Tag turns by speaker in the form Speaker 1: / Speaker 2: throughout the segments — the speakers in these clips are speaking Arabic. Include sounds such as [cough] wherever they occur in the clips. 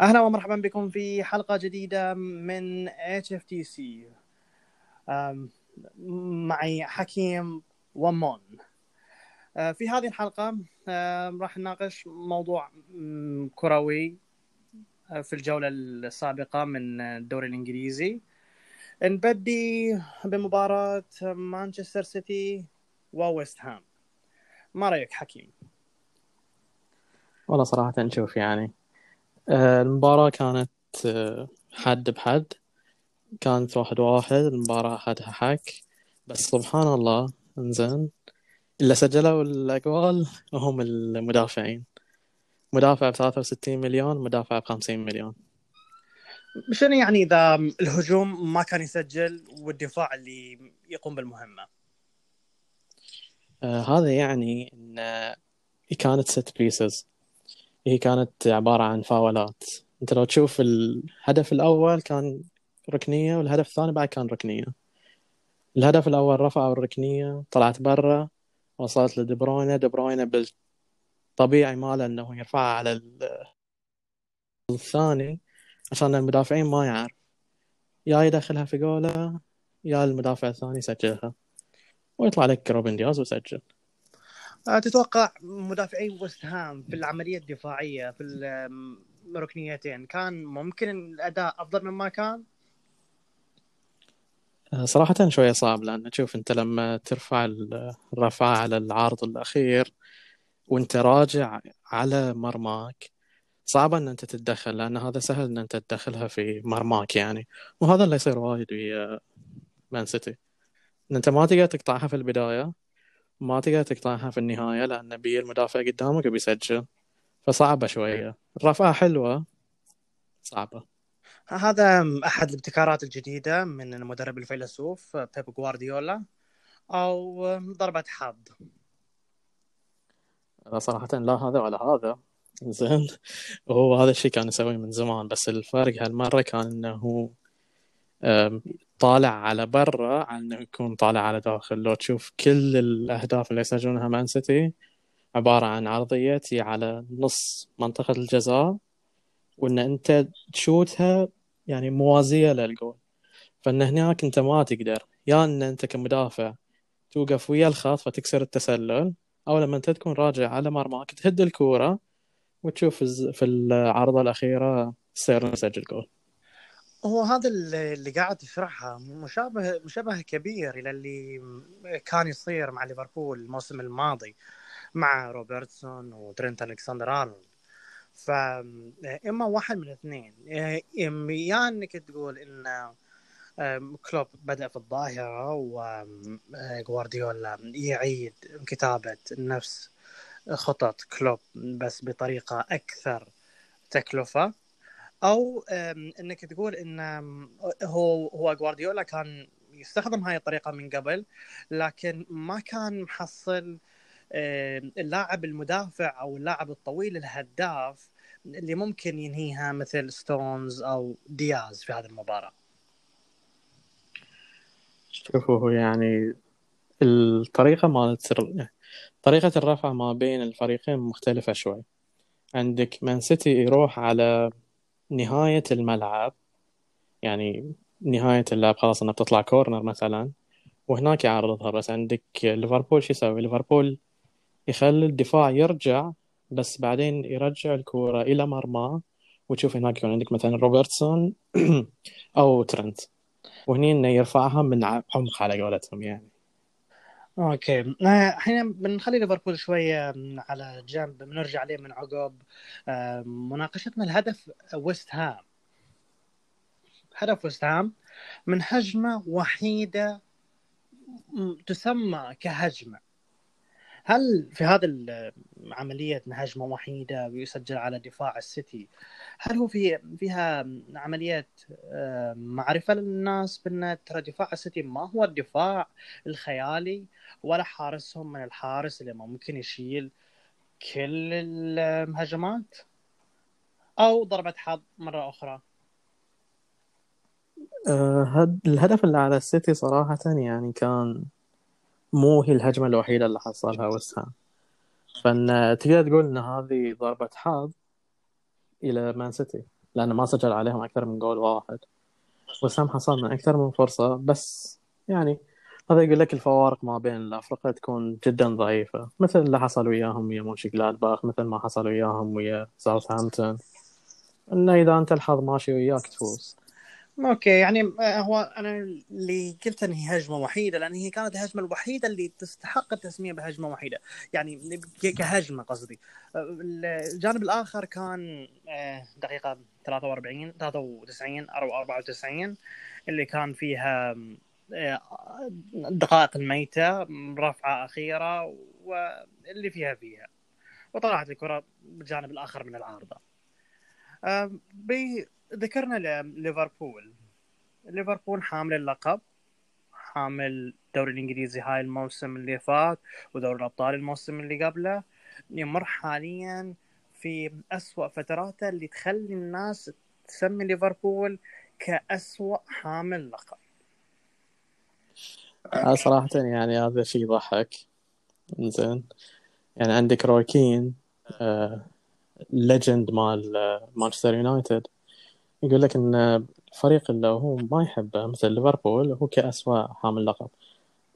Speaker 1: أهلا ومرحبا بكم في حلقة جديدة من HFTC أم، معي حكيم ومون. أه، في هذه الحلقة راح نناقش موضوع كروي أه، في الجولة السابقة من الدوري الإنجليزي. نبدي بمباراة مانشستر سيتي وويست هام. ما رأيك حكيم؟
Speaker 2: والله صراحة نشوف يعني المباراة كانت آه، حد بحد. كانت واحد واحد المباراة أخذها حك بس سبحان الله إنزين اللي سجلوا الأجوال هم المدافعين. مدافع ب 63 مليون مدافع ب 50 مليون.
Speaker 1: شنو يعني إذا الهجوم ما كان يسجل والدفاع اللي يقوم بالمهمة؟
Speaker 2: آه هذا يعني آه، كانت ست بيسز هي كانت عبارة عن فاولات. أنت لو تشوف الهدف الأول كان ركنية والهدف الثاني بعد كان ركنية. الهدف الأول رفعوا الركنية طلعت برا وصلت لدي بروينة دي بروينة بالطبيعي ماله إنه يرفعها على ال- الثاني عشان المدافعين ما يعرف. يا يدخلها في جولة يا المدافع الثاني يسجلها. ويطلع لك روبن دياز ويسجل.
Speaker 1: تتوقع مدافعي ويست هام في العملية الدفاعية في الركنيتين كان ممكن الأداء أفضل مما كان؟
Speaker 2: آه، صراحة شوية صعب لأن تشوف أنت لما ترفع ال- الرفعة على العارض الأخير وأنت راجع على مرماك صعب أن أنت تتدخل لأن هذا سهل أن أنت تدخلها في مرماك يعني وهذا اللي يصير وايد ويا مان سيتي أن أنت ما تقدر تقطعها في البداية ما تقدر تقطعها في النهاية لأن بي المدافع قدامك وبيسجل فصعبة شوية. الرفعة حلوة. صعبة.
Speaker 1: هذا أحد الابتكارات الجديدة من المدرب الفيلسوف بيب غوارديولا أو ضربة حظ.
Speaker 2: لا صراحة لا هذا ولا هذا. زين. وهو هذا الشيء كان يسويه من زمان بس الفرق هالمرة كان إنه طالع على برا عن إنه يكون طالع على داخل. لو تشوف كل الأهداف اللي يسجلونها مان سيتي عبارة عن عرضية تي على نص منطقة الجزاء وإن أنت تشوتها يعني موازية للجول. فإن هناك أنت ما تقدر. يا إن أنت كمدافع توقف ويا الخط فتكسر التسلل أو لما أنت تكون راجع على مرماك تهد الكورة وتشوف في العرضة الأخيرة تصير نسجل جول
Speaker 1: هو هذا اللي قاعد تشرحها مشابه مشابه كبير إلى اللي كان يصير مع ليفربول الموسم الماضي مع روبرتسون وترينت الكسندر أرنولد. فاما واحد من الاثنين إما يا إنك تقول إن كلوب بدأ في الظاهرة وغوارديولا يعيد كتابة نفس خطط كلوب بس بطريقة أكثر تكلفة. أم، إنك تقول أم، هو هو غوارديولا كان يستخدم هاي الطريقة من قبل لكن ما كان محصل اللاعب المدافع أو اللاعب الطويل الهداف اللي ممكن ينهيها مثل ستونز أو دياز في هذه المباراة.
Speaker 2: شوفوا يعني الطريقة مالت طريقة الرفع ما بين الفريقين مختلفة شوي. عندك مان سيتي يروح على نهاية الملعب يعني نهاية اللعب خلاص إنها بتطلع corner مثلا وهناك يعرضها. بس عندك ليفربول شو يسوي؟ ليفربول يخلي الدفاع يرجع بس بعدين يرجع الكورة إلى مرمى. وتشوف هناك يكون عندك مثلا روبرتسون [clears throat] أو ترنت. وهني إنه يرفعها من عمق على قولتهم يعني.
Speaker 1: okay. آه، الحين بنخلي ليفربول شوية على جنب. بنرجع عليه من عقب. آه، مناقشتنا الهدف ويست هام. هدف ويست هام من هجمة وحيدة تسمى كهجمة. هل في هذا عملية هجمه وحيدة ويسجل على دفاع السيتي هل هو في فيها عملية آه، معرفة للناس بأن ترى دفاع السيتي ما هو الدفاع الخيالي ولا حارسهم من الحارس اللي ممكن يشيل كل الهجمات أو ضربة حظ مرة أخرى؟
Speaker 2: أه هد- الهدف اللي على السيتي صراحة يعني كان مو هي الهجمة الوحيدة اللي حصلها وست هام فإن تقدر تقول إن هذه ضربة حظ إلى مان سيتي لأنه ما سجل عليهم أكثر من جول واحد. وسام حصل من أكثر من فرصة بس يعني هذا يقول لك الفوارق ما بين الأفرقة تكون جدا ضعيفة. مثل اللي حصل وياهم ويا مونشنجلادباخ مثل ما حصل وياهم ويا ساوثهامبتون. إنه إذا أنت الحظ ماشي وياك تفوز.
Speaker 1: okay يعني آه، هو أنا اللي قلت إن هي هجمة وحيدة لأن هي كانت الهجمة الوحيدة اللي تستحق التسمية بهجمة وحيدة. يعني كهجمة قصدي. آه، الجانب الآخر كان آه، دقيقة 43 93 أو 94 اللي كان فيها الدقائق الميتة رفعة أخيرة واللي فيها فيها. وطلعت الكرة بالجانب الآخر من العارضة. ذكرنا ليفربول. ليفربول حامل اللقب حامل الدوري الإنجليزي هاي الموسم اللي فات ودوري الأبطال الموسم اللي قبله. يمر حاليا في أسوأ فتراته اللي تخلي الناس تسمي ليفربول كأسوأ حامل لقب.
Speaker 2: صراحة يعني هذا شيء يضحك. زين يعني عندك روي كين آه legend مال مانشستر يونايتد يقول لك إن الفريق اللي هو ما يحبه مثل ليفربول هو كأسوأ حامل لقب.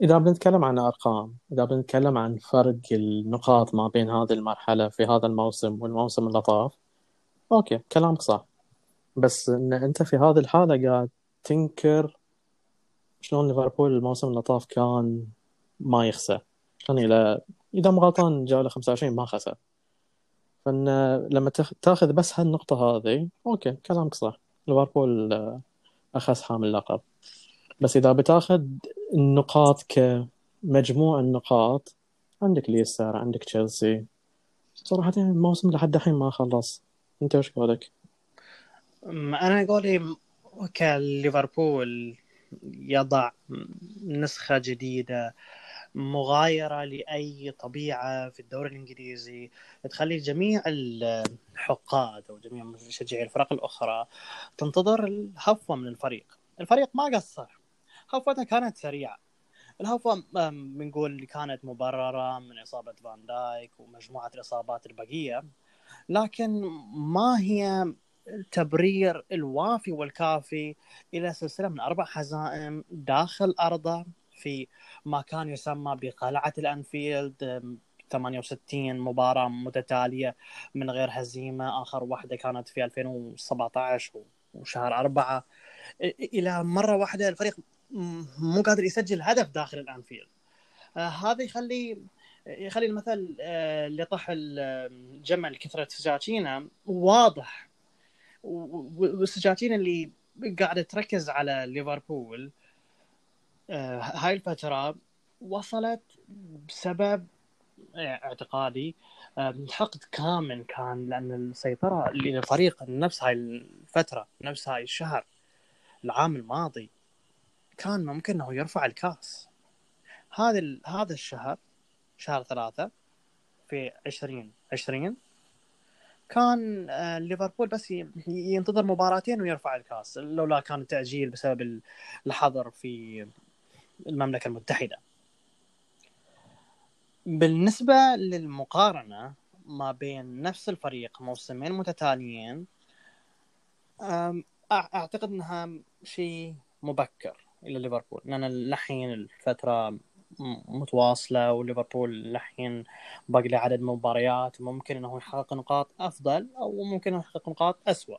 Speaker 2: إذا بنتكلم عن أرقام إذا بنتكلم عن فرق النقاط ما بين هذه المرحلة في هذا الموسم والموسم اللي طاف أوكي كلامك صح. بس إن أنت في هذه الحالة قاعد تنكر شلون ليفربول الموسم اللي طاف كان ما يخسر. كان إلى إذا مو غلطان جولة 25 ما خسر. فإن لما تأخذ بس هالنقطة هذه أوكي كلامك صح. ليفربول آه، أخذ حامل اللقب بس إذا بتأخذ النقاط كمجموع النقاط عندك ليستر عندك تشيلسي. يعني الموسم لحد الحين ما خلص. أنت إيش قولك؟
Speaker 1: أنا قولي كليفربول يضع نسخة جديدة. مغايرة لأي طبيعة في الدوري الإنجليزي تخلي جميع الحقاد أو جميع مشجعي الفرق الأخرى تنتظر الهفوة من الفريق. الفريق ما قصر. هفوته كانت سريعة. الهفوة بنقول كانت مبررة من إصابة فان دايك ومجموعة الإصابات البقية. لكن ما هي التبرير الوافي والكافي إلى سلسلة من أربع هزائم داخل أرضه؟ في ما كان يسمى بقلعة الأنفيلد 68 مباراة متتالية من غير هزيمة. آخر واحدة كانت في 2017 وشهر أربعة. إلى مرة واحدة الفريق مو قادر يسجل هدف داخل الأنفيلد. آه، هذا يخلي يخلي المثل آه، اللي طح الجمل كثرة سجاجينه واضح. والسجاجين اللي قاعدة تركز على ليفربول آه، هاي الفترة وصلت بسبب اعتقادي حقد كامل كان لأن السيطرة للفريق نفس هاي الفترة نفس هاي الشهر العام الماضي كان ممكن إنه يرفع الكاس. هذا هذا الشهر شهر ثلاثة في 2020 كان آه، ليفربول بس ينتظر مباراتين ويرفع الكاس. لولا كان التأجيل بسبب الحظر في المملكة المتحدة. بالنسبة للمقارنة ما بين نفس الفريق موسمين متتاليين أعتقد أنها شيء مبكر إلى ليفربول. لأن الحين الفترة متواصلة وليفربول الحين باقي له عدد مباريات ممكن إنه يحقق نقاط أفضل أو ممكن إنه يحقق نقاط اسوء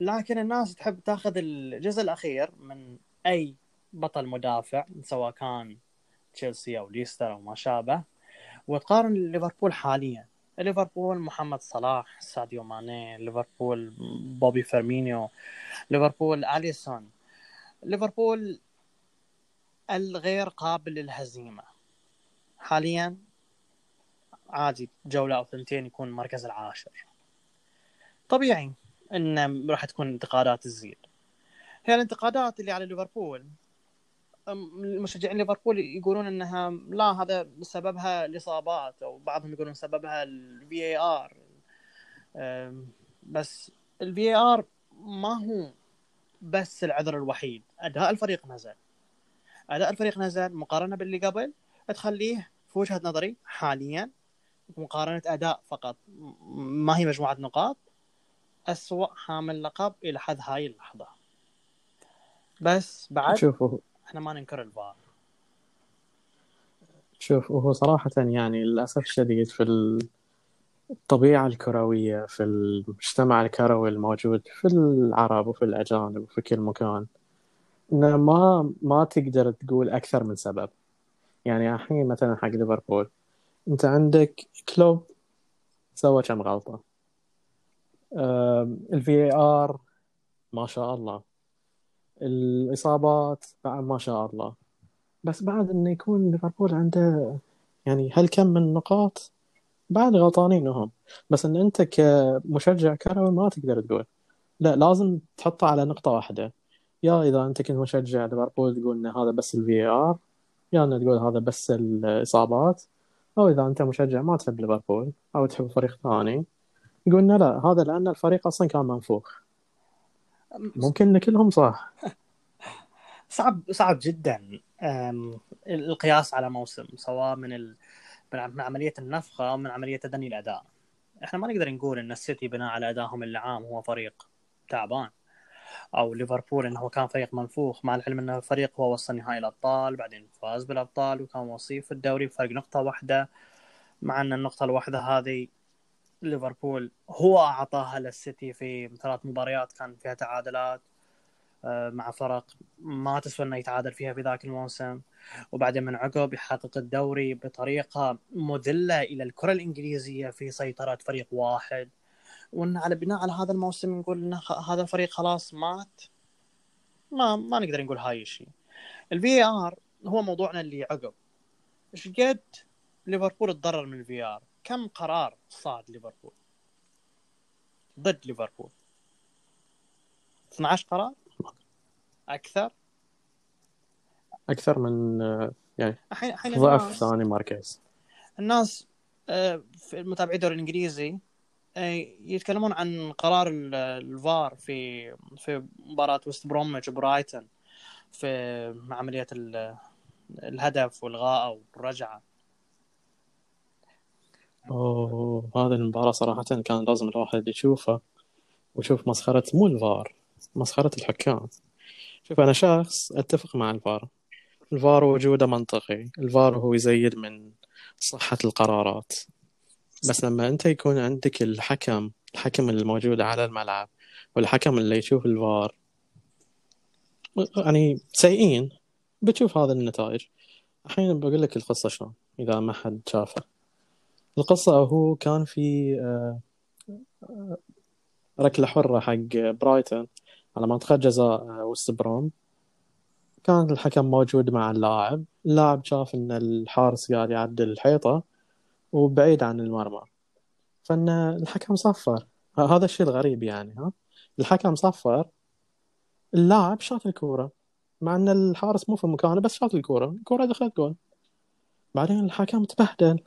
Speaker 1: لكن الناس تحب تاخذ الجزء الأخير من أي بطل مدافع سواء كان تشيلسي أو ليستر أو ما شابه. وتقارن ليفربول حاليا. ليفربول محمد صلاح ساديو ماني ليفربول بوبي فيرمينيو ليفربول أليسون. ليفربول الغير قابل للهزيمة. حاليا عادي جولة أو ثنتين يكون المركز العاشر. طبيعي إن راح تكون انتقادات تزيد هي الانتقادات اللي على ليفربول مشجعين ليفربول يقولون إنها لا هذا سببها الإصابات أو بعضهم يقولون سببها الفي اي ار بس الفي اي ار ما هو بس العذر الوحيد. أداء الفريق نزل أداء الفريق نزل مقارنة باللي قبل. تخليه في وجهة نظري حاليا مقارنة أداء فقط. ما هي مجموعة نقاط. أسوأ حامل لقب إلى حد هاي اللحظة. بس بعد
Speaker 2: شوفوا
Speaker 1: إحنا ما ننكر الفار.
Speaker 2: شوف وهو صراحة يعني للأسف الشديد في الطبيعة الكروية في المجتمع الكروي الموجود في العرب وفي الأجانب وفي كل مكان إنه ما ما تقدر تقول أكثر من سبب. يعني الحين مثلا حق ليفربول أنت عندك كلوب سوى كم غلطة؟ الفي ار ما شاء الله. الإصابات بعد ما شاء الله. بس بعد إنه يكون ليفربول عنده يعني هالكم من النقاط بعد غلطانين هم. بس إن أنت كمشجع كروي ما تقدر تقول. لا لازم تحطه على نقطة واحدة. يا إذا أنت كنت مشجع ليفربول تقول ان هذا بس الفي ار يا ان تقول هذا بس الإصابات. أو إذا أنت مشجع ما تحب ليفربول أو تحب فريق ثاني يقول لا هذا لأن الفريق أصلا كان منفوخ. ممكن كلهم صح.
Speaker 1: صعب صعب جدا. القياس على موسم سواء من ال... من عملية النفخة أو من عملية تدني الأداء. إحنا ما نقدر نقول إن السيتي بناء على أدائهم العام هو فريق تعبان. أو ليفربول انه كان فريق منفوخ مع العلم انه فريق هو وصل نهائي الأبطال بعدين فاز بالأبطال وكان وصيف الدوري بفرق نقطة واحدة. مع إن النقطة الواحدة هذه ليفربول هو أعطاها للسيتي في ثلاث مباريات كان فيها تعادلات آه، مع فرق ما تسوى إنه يتعادل فيها في ذاك الموسم. وبعدين من عقب يحقق الدوري بطريقة مذلة إلى الكرة الإنجليزية في سيطرة فريق واحد. وإن على بناء على هذا الموسم نقول إن هذا الفريق خلاص مات. ما ما نقدر نقول هاي الشيء. الفي ار هو موضوعنا اللي عقب. إيش قد ليفربول تضرر من الفي ار كم قرار صاد ليفربول؟ ضد ليفربول. 12 قرار؟ أكثر؟
Speaker 2: أكثر من يعني ضعف ثاني مركز
Speaker 1: الناس آه، في متابعي الدوري الإنجليزي آه، يتكلمون عن قرار الفار في في مباراة وست بروميتش برايتون في عملية الهدف والغاء والرجعه
Speaker 2: أوه هذه المباراة صراحة كان لازم الواحد يشوفها ويشوف مسخرة مو الفار مسخرة الحكام. شوف أنا شخص أتفق مع الفار. الفار وجوده منطقي. الفار هو يزيد من صحة القرارات. بس لما أنت يكون عندك الحكم الحكم الموجود على الملعب والحكم اللي يشوف الفار يعني سيئين. بتشوف هذا النتائج. الحين بقول لك القصة شلون إذا ما حد شافه القصة هو كان في آه، ركلة حرة حق برايتون على منطقة جزاء آه، وست بروم كان الحكم موجود مع اللاعب. اللاعب شاف إن الحارس قاعد يعدل الحيطة وبعيد عن المرمى. فإن الحكم صفر. هذا الشيء الغريب يعني ها؟ الحكم صفر. اللاعب شاط الكورة. مع إن الحارس مو في مكانه بس شاط الكورة. الكورة دخلت جول. بعدين الحكم تبهدل.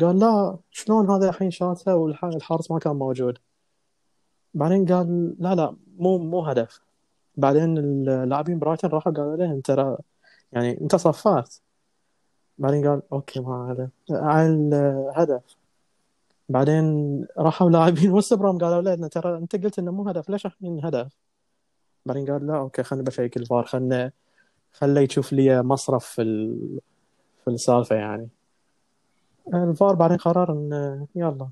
Speaker 2: قال لا شلون هذا الحين شاطها والحارس ما كان موجود؟ بعدين قال لا لا مو مو هدف. بعدين اللاعبين برايتون راحوا قالوا له انت يعني انت صفرت بعدين قال okay ما هذا. على الهدف. بعدين راحوا لاعبين وست بروم قالوا له ترى انت قلت إنه مو هدف ليش الحين هدف؟ بعدين قال لا okay خليني بشيك الفار خلنا خليه يشوف لي مصرف في ال... في السالفة يعني. الفار بعدين قرر انه يلا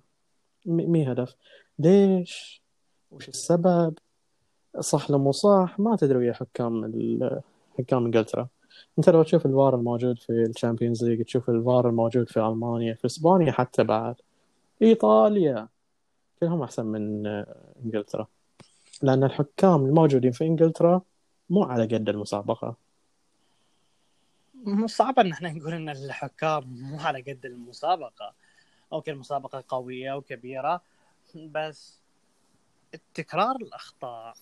Speaker 2: مي هدف. ليش؟ وش السبب؟ صح لو مو صح ما تدري ويا حكام حكام إنجلترا. أنت لو تشوف الفار الموجود في ال Champions League تشوف الفار الموجود في ألمانيا في إسبانيا حتى بعد. إيطاليا. كلهم أحسن من إنجلترا. لأن الحكام الموجودين في إنجلترا مو على قد المسابقة.
Speaker 1: صعب إن إحنا نقول إن الحكام مو على قد المسابقة. أوكي المسابقة قوية وكبيرة بس تكرار الأخطاء.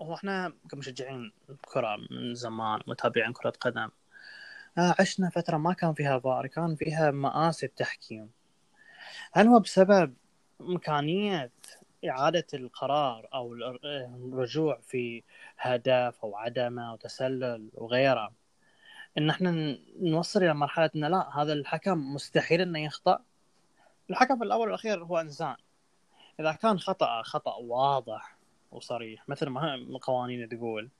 Speaker 1: هو إحنا كمشجعين كرة من زمان متابعين كرة قدم آه، عشنا فترة ما كان فيها فار كان فيها مآسي التحكيم. هل هو بسبب إمكانية إعادة القرار أو الرجوع في هدف أو عدمه أو تسلل وغيره؟ إن إحنا نوصل إلى مرحلة إن لا هذا الحكم مستحيل إنه يخطأ. الحكم في الأول والأخير هو إنسان. إذا كان خطأ خطأ واضح وصريح مثل ما القوانين تقول.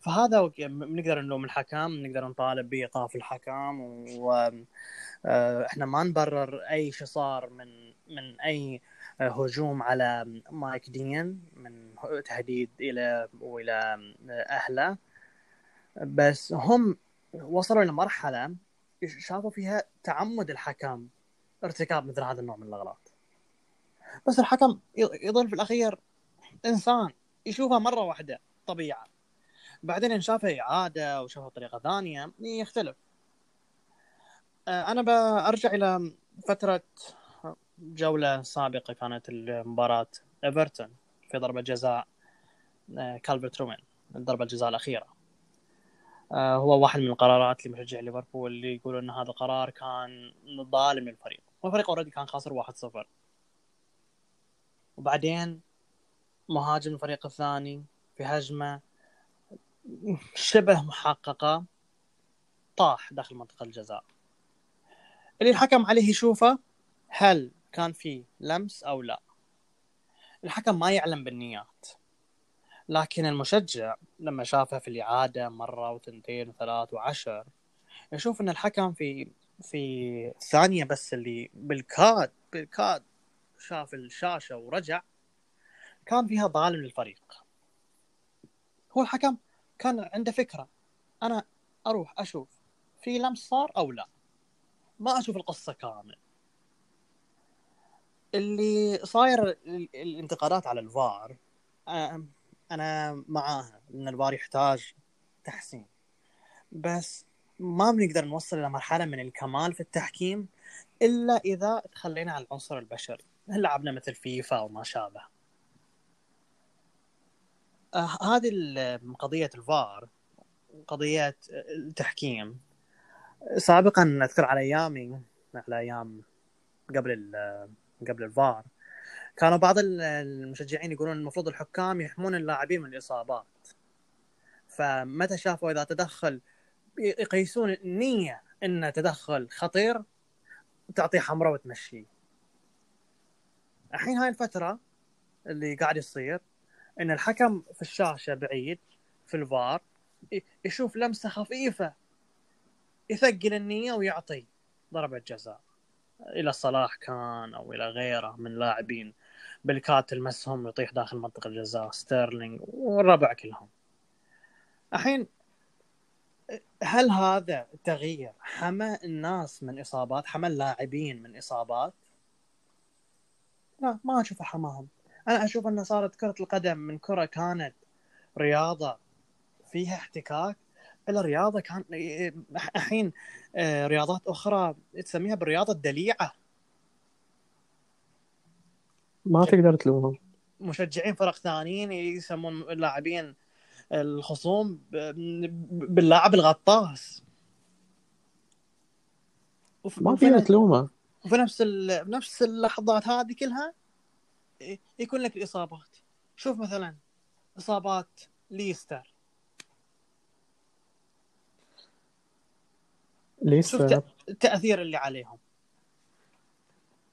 Speaker 1: فهذا بنقدر نلوم الحكم نقدر نطالب بإيقاف الحكم وإحنا ما نبرر أي شيء صار من من أي هجوم على مايك دين من تهديد إلى وإلى أهله. بس هم وصلوا لمرحله شافوا فيها تعمد الحكم ارتكاب مثل هذا النوع من الاغلاط بس الحكم يظل في الأخير إنسان يشوفها مرة واحدة طبيعة. بعدين إن شافها إعادة وشافها بطريقة ثانية يختلف. أنا برجع إلى فترة جولة سابقة كانت المباراة إيفرتون في ضربة جزاء كالفرت لوين ضربه الجزاء الأخيرة. هو واحد من القرارات لمشجع ليفربول اللي يقولوا إن هذا القرار كان ظالم للفريق. والفريق already كان خاسر 1-0 وبعدين مهاجم الفريق الثاني في هجمة شبه محققة طاح داخل منطقة الجزاء. اللي الحكم عليه يشوفه هل كان في لمس أو لا. الحكم ما يعلم بالنيات. لكن المشجع لما شافها في الإعادة مرة وثنتين وثلاث وعشر يشوف أن الحكم في في ثانية بس اللي بالكاد بالكاد شاف الشاشة ورجع كان فيها ظالم للفريق. هو الحكم كان عنده فكرة أنا أروح أشوف في لمس صار أو لا. ما أشوف القصة كامل. اللي صاير الانتقادات على الفار أنا معاها ان الفار يحتاج تحسين. بس ما بنقدر نوصل إلى مرحلة من الكمال في التحكيم إلا إذا تخلينا على العنصر البشري لعبنا مثل فيفا وما شابه. آه هذه قضية الفار قضية التحكيم. سابقا أذكر على أيامي على أيام قبل قبل الفار كانوا بعض المشجعين يقولون المفروض الحكام يحمون اللاعبين من الإصابات. فمتى شافوا إذا تدخل يقيسون النية إنه تدخل خطير تعطيه حمراء وتمشيه الحين هاي الفترة اللي قاعد يصير إن الحكم في الشاشة بعيد في الفار يشوف لمسة خفيفة يثقل النية ويعطي ضربة جزاء. إلى صلاح كان أو إلى غيره من لاعبين. بالكاد المسهم يطيح داخل منطقة الجزاء ستيرلينج والربع كلهم. الحين هل هذا التغيير حمى الناس من إصابات حمى اللاعبين من إصابات؟ لا ما أشوف حماهم. أنا أشوف أن صارت كرة القدم من كرة كانت رياضة فيها احتكاك إلى رياضة كان الحين آه، رياضات أخرى تسميها بالرياضه الدليعه
Speaker 2: ما تقدر تلومهم.
Speaker 1: مشجعين فرق ثانيين يسمون اللاعبين الخصوم باللاعب الغطاس.
Speaker 2: ما فينا تلومه.
Speaker 1: وفي نفس بنفس اللحظات هذه كلها يكون لك الاصابات شوف مثلا إصابات ليستر.
Speaker 2: ليستر
Speaker 1: التاثير اللي عليهم.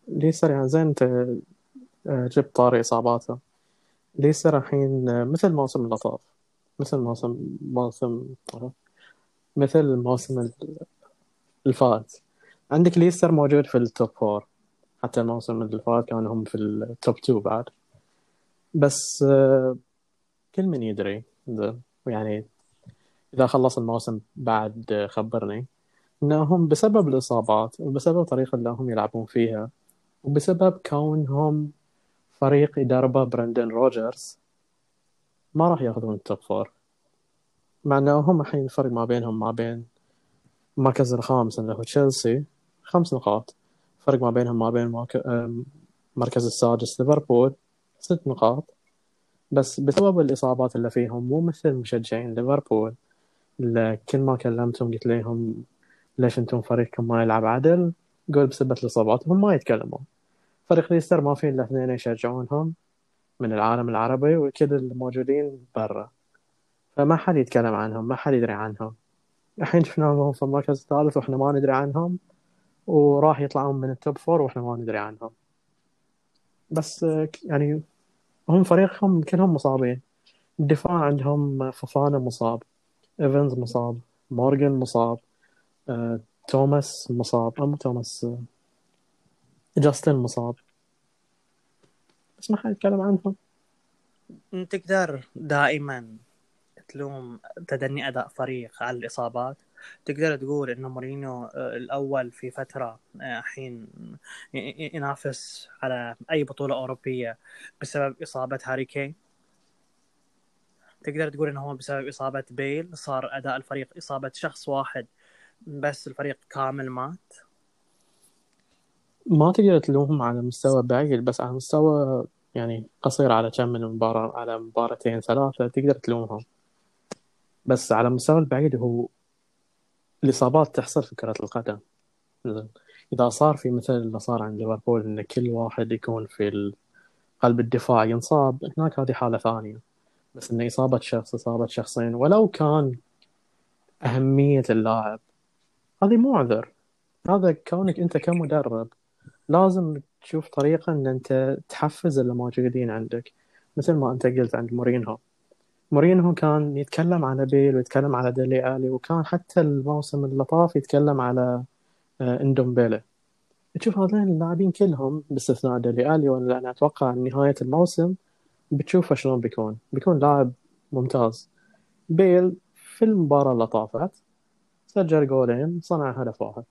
Speaker 2: ليستر يعني زين انت آه، جبت طاري إصاباته. ليستر الحين آه، مثل موسم اللي طاف مثل موسم موسم مثل الموسم الفات عندك ليستر موجود في ال top four. حتى الموسم اللي فات كانوا هم في ال top two بعد. بس آه، كل من يدري يعني إذا خلص الموسم بعد خبرني. إنهم بسبب الإصابات وبسبب الطريقة اللي هم يلعبون فيها وبسبب كونهم فريق يدربه برندن روجرز ما راح ياخذون ال top four مع إنهم الحين الفرق ما بينهم ما بين المركز الخامس اللي هو تشيلسي خمس نقاط. فرق ما بينهم ما بين المركز السادس ليفربول ست نقاط. بس بسبب الإصابات اللي فيهم مو مثل مشجعين ليفربول كل ما كلمتهم قلت لهم ليش أنتم فريقكم ما يلعب عدل؟ قول بسبب الإصابات هم ما يتكلمون. فريق ليستر ما في إلا اثنين يشجعونهم من العالم العربي وكل الموجودين برا. فما حد يتكلم عنهم ما حد يدري عنهم. الحين شفناهم في المركز الثالث وإحنا ما ندري عنهم. وراح يطلعون من ال top four وإحنا ما ندري عنهم. بس يعني هم فريقهم كلهم مصابين. الدفاع عندهم فوفانا مصاب إيفنز مصاب مورجان مصاب. توماس مصاب أو مو توماس جاستن مصاب. بس ما حد يتكلم عنهم.
Speaker 1: تقدر دائما تلوم تدني أداء فريق على الإصابات تقدر تقول إنه مورينيو آه، الأول في فترة آه، حين ينافس على أي بطولة أوروبية بسبب إصابة هاري كين. تقدر تقول إنه هو بسبب إصابة بيل صار أداء الفريق إصابة شخص واحد بس الفريق كامل مات؟
Speaker 2: ما تقدر تلومهم على مستوى بعيد بس على مستوى يعني قصير على كم من مباراة على مباراتين ثلاثة تقدر تلومهم. بس على المستوى البعيد هو الإصابات تحصل في كرة القدم. إذا صار في مثل اللي صار عند ليفربول إن كل واحد يكون في قلب الدفاع ينصاب هناك هذه حالة ثانية. بس إن إصابة شخص إصابة شخصين. ولو كان أهمية اللاعب هذه مو عذر. هذا كونك أنت كمدرب لازم تشوف طريقة إن أنت تحفز اللي موجودين عندك مثل ما أنت قلت عند مورينهو. مورينهو كان يتكلم على بيل ويتكلم على ديلي آلي وكان حتى الموسم اللي طاف يتكلم على آه، إندومبيلي. تشوف هذين اللاعبين كلهم باستثناء ديلي آلي وأنا أنا أتوقع نهاية الموسم بتشوفه شلون بيكون. بيكون لاعب ممتاز. بيل في المباراة اللي طافت سجل جولين صنع هدف واحد.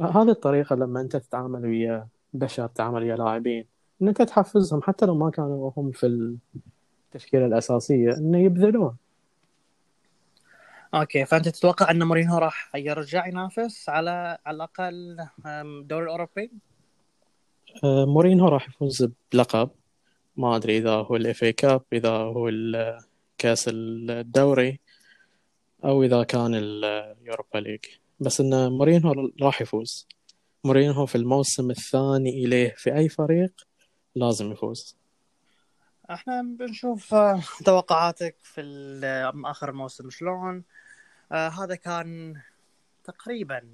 Speaker 2: هذه الطريقة لما أنت تتعامل ويا بشر تتعامل ويا لاعبين أن أنت تحفزهم حتى لو ما كانوا هم في التشكيلة الأساسية أنه يبذلون.
Speaker 1: okay فأنت تتوقع أن مورينهو راح يرجع ينافس على على الأقل الدوري الأوروبي؟
Speaker 2: آه، مورينهو راح يفوز بلقب. ما أدري إذا هو ال FA Cup إذا هو كأس الدوري. أو إذا كان ال Europa League بس إن مورينهو راح يفوز. مورينهو في الموسم الثاني إليه في أي فريق لازم يفوز.
Speaker 1: إحنا بنشوف آه، توقعاتك في آخر موسم شلون؟ آه هذا كان تقريبا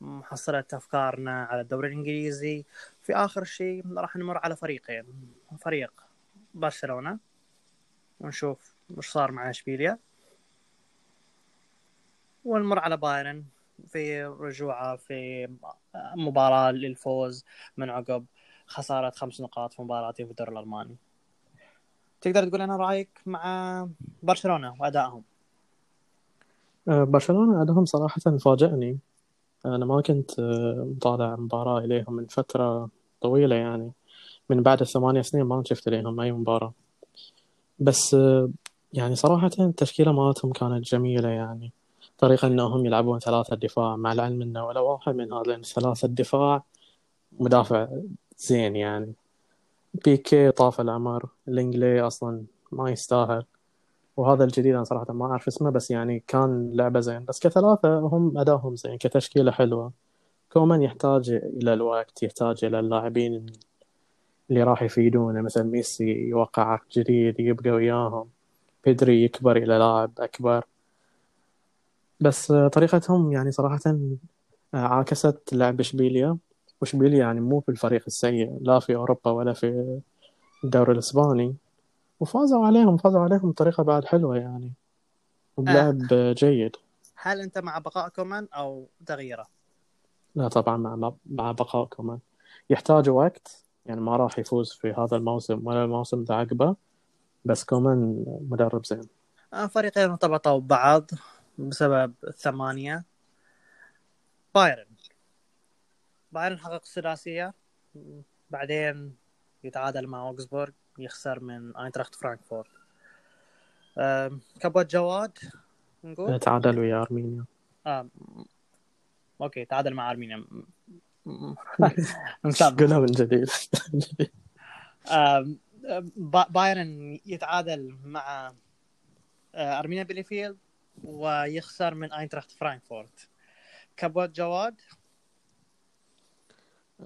Speaker 1: محصلة أفكارنا على الدوري الإنجليزي. في آخر شيء راح نمر على فريقين. فريق برشلونة. ونشوف وش صار مع إشبيليا. ونمر على بايرن في رجوعه في مباراة للفوز من عقب خسارة خمس نقاط في مباراتي في الدوري الألماني. تقدر تقول لنا رأيك مع برشلونة وأدائهم؟
Speaker 2: آه، برشلونة أدائهم صراحة فاجأني أنا ما كنت آه، مطالع مباراة إليهم من فترة طويلة يعني. من بعد الثمانية سنين ما شفت إليهم أي مباراة. بس آه، يعني صراحة التشكيلة مالتهم كانت جميلة يعني. طريقة إنهم يلعبون ثلاثة دفاع مع العلم إنه ولا واحد من هذين الثلاثة الدفاع مدافع زين يعني. بيكي طاف العمر الانجلي أصلا ما يستاهل. وهذا الجديد أنا صراحة ما أعرف اسمه بس يعني كان لعبة زين. بس كثلاثة هم ادائهم زين كتشكيلة حلوة. كومان يحتاج إلى الوقت يحتاج إلى اللاعبين اللي راح يفيدونه. مثل ميسي يوقع عقد جديد يبقى وياهم. بيدري يكبر إلى لاعب أكبر. بس طريقتهم يعني صراحة آه، عاكست لعب إشبيليا. وإشبيليا يعني مو في الفريق السيء لا في أوروبا ولا في الدوري الإسباني. وفازوا عليهم فازوا عليهم بطريقة بعد حلوة يعني. وبلعب آه. جيد.
Speaker 1: هل أنت مع بقاء كومان أو تغييره؟
Speaker 2: لا طبعا مع مع بقاء كومان. يحتاج وقت يعني ما راح يفوز في هذا الموسم ولا الموسم اللي عقبه بس كومان مدرب زين.
Speaker 1: آه، فريقين ارتبطوا ببعض. بسبب الثمانية. بايرن. بايرن حقق السداسية بعدين يتعادل مع أوكسبورغ يخسر من أينتراخت فرانكفورت. كبوة جواد
Speaker 2: نقول؟ تعادل ويا أرمينيا.
Speaker 1: آه. okay تعادل مع أرمينيا. [laughs]
Speaker 2: قولها من جديد.
Speaker 1: بايرن يتعادل مع آه، أرمينيا بليفيلد. ويخسر من اينتراخت فرانكفورت كبوة جواد؟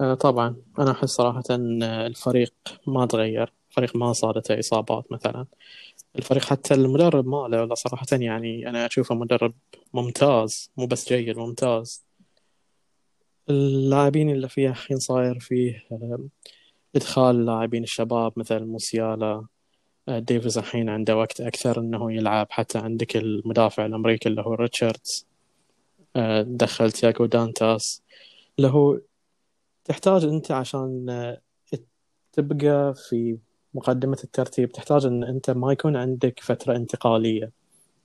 Speaker 2: آه، طبعا. أنا أحس صراحة ان الفريق ما تغير. الفريق ما صارته إصابات مثلا. الفريق حتى المدرب ماله لا صراحة يعني أنا أشوفه مدرب ممتاز مو بس جيد ممتاز. اللاعبين اللي فيها الحين صاير فيه إدخال لاعبين الشباب مثل موسيالا ديفيز الحين عنده وقت أكثر إنه يلعب حتى عندك المدافع الأمريكي اللي هو ريتشاردز. دخل تياغو دانتاس. اللي هو تحتاج أنت عشان تبقى في مقدمة الترتيب تحتاج أن أنت ما يكون عندك فترة انتقالية.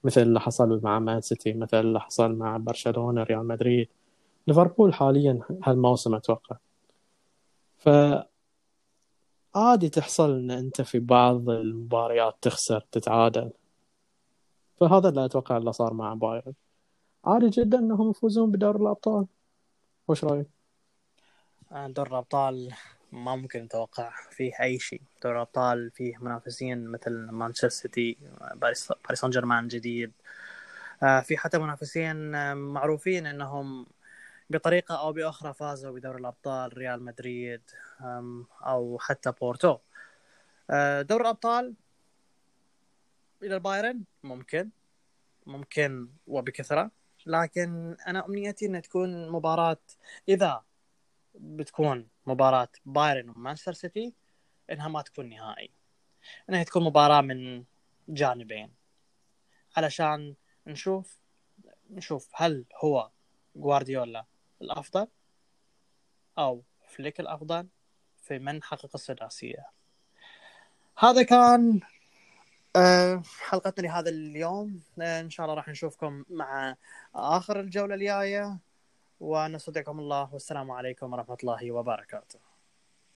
Speaker 2: مثل اللي حصل مع مان سيتي مثل اللي حصل مع برشلونة ريال مدريد. ليفربول حاليا هالموسم أتوقع. ف عادي تحصل إن أنت في بعض المباريات تخسر تتعادل. فهذا اللي أتوقع اللي صار مع بايرن. عادي جدا إنهم يفوزون بدوري الأبطال. وش رأيك؟
Speaker 1: دوري الأبطال ما ممكن نتوقع فيه أي شيء. دوري الأبطال فيه منافسين مثل مانشستر سيتي باريس سان جيرمان جديد. في حتى منافسين معروفين إنهم بطريقة أو بأخرى فازوا بدوري الأبطال ريال مدريد أو حتى بورتو. دوري الأبطال إلى البايرن ممكن ممكن وبكثرة. لكن أنا أمنيتي أن تكون مباراة إذا بتكون مباراة بايرن ومانشستر سيتي إنها ما تكون نهائي. إنها تكون مباراة من جانبين. علشان نشوف نشوف هل هو جوارديولا الأفضل أو فليك الأفضل في من حقق السداسية. هذا كان آه، حلقتنا لهذا اليوم. آه، إن شاء الله راح نشوفكم مع آخر الجولة الجاية. ونستودعكم الله. والسلام عليكم ورحمة الله وبركاته.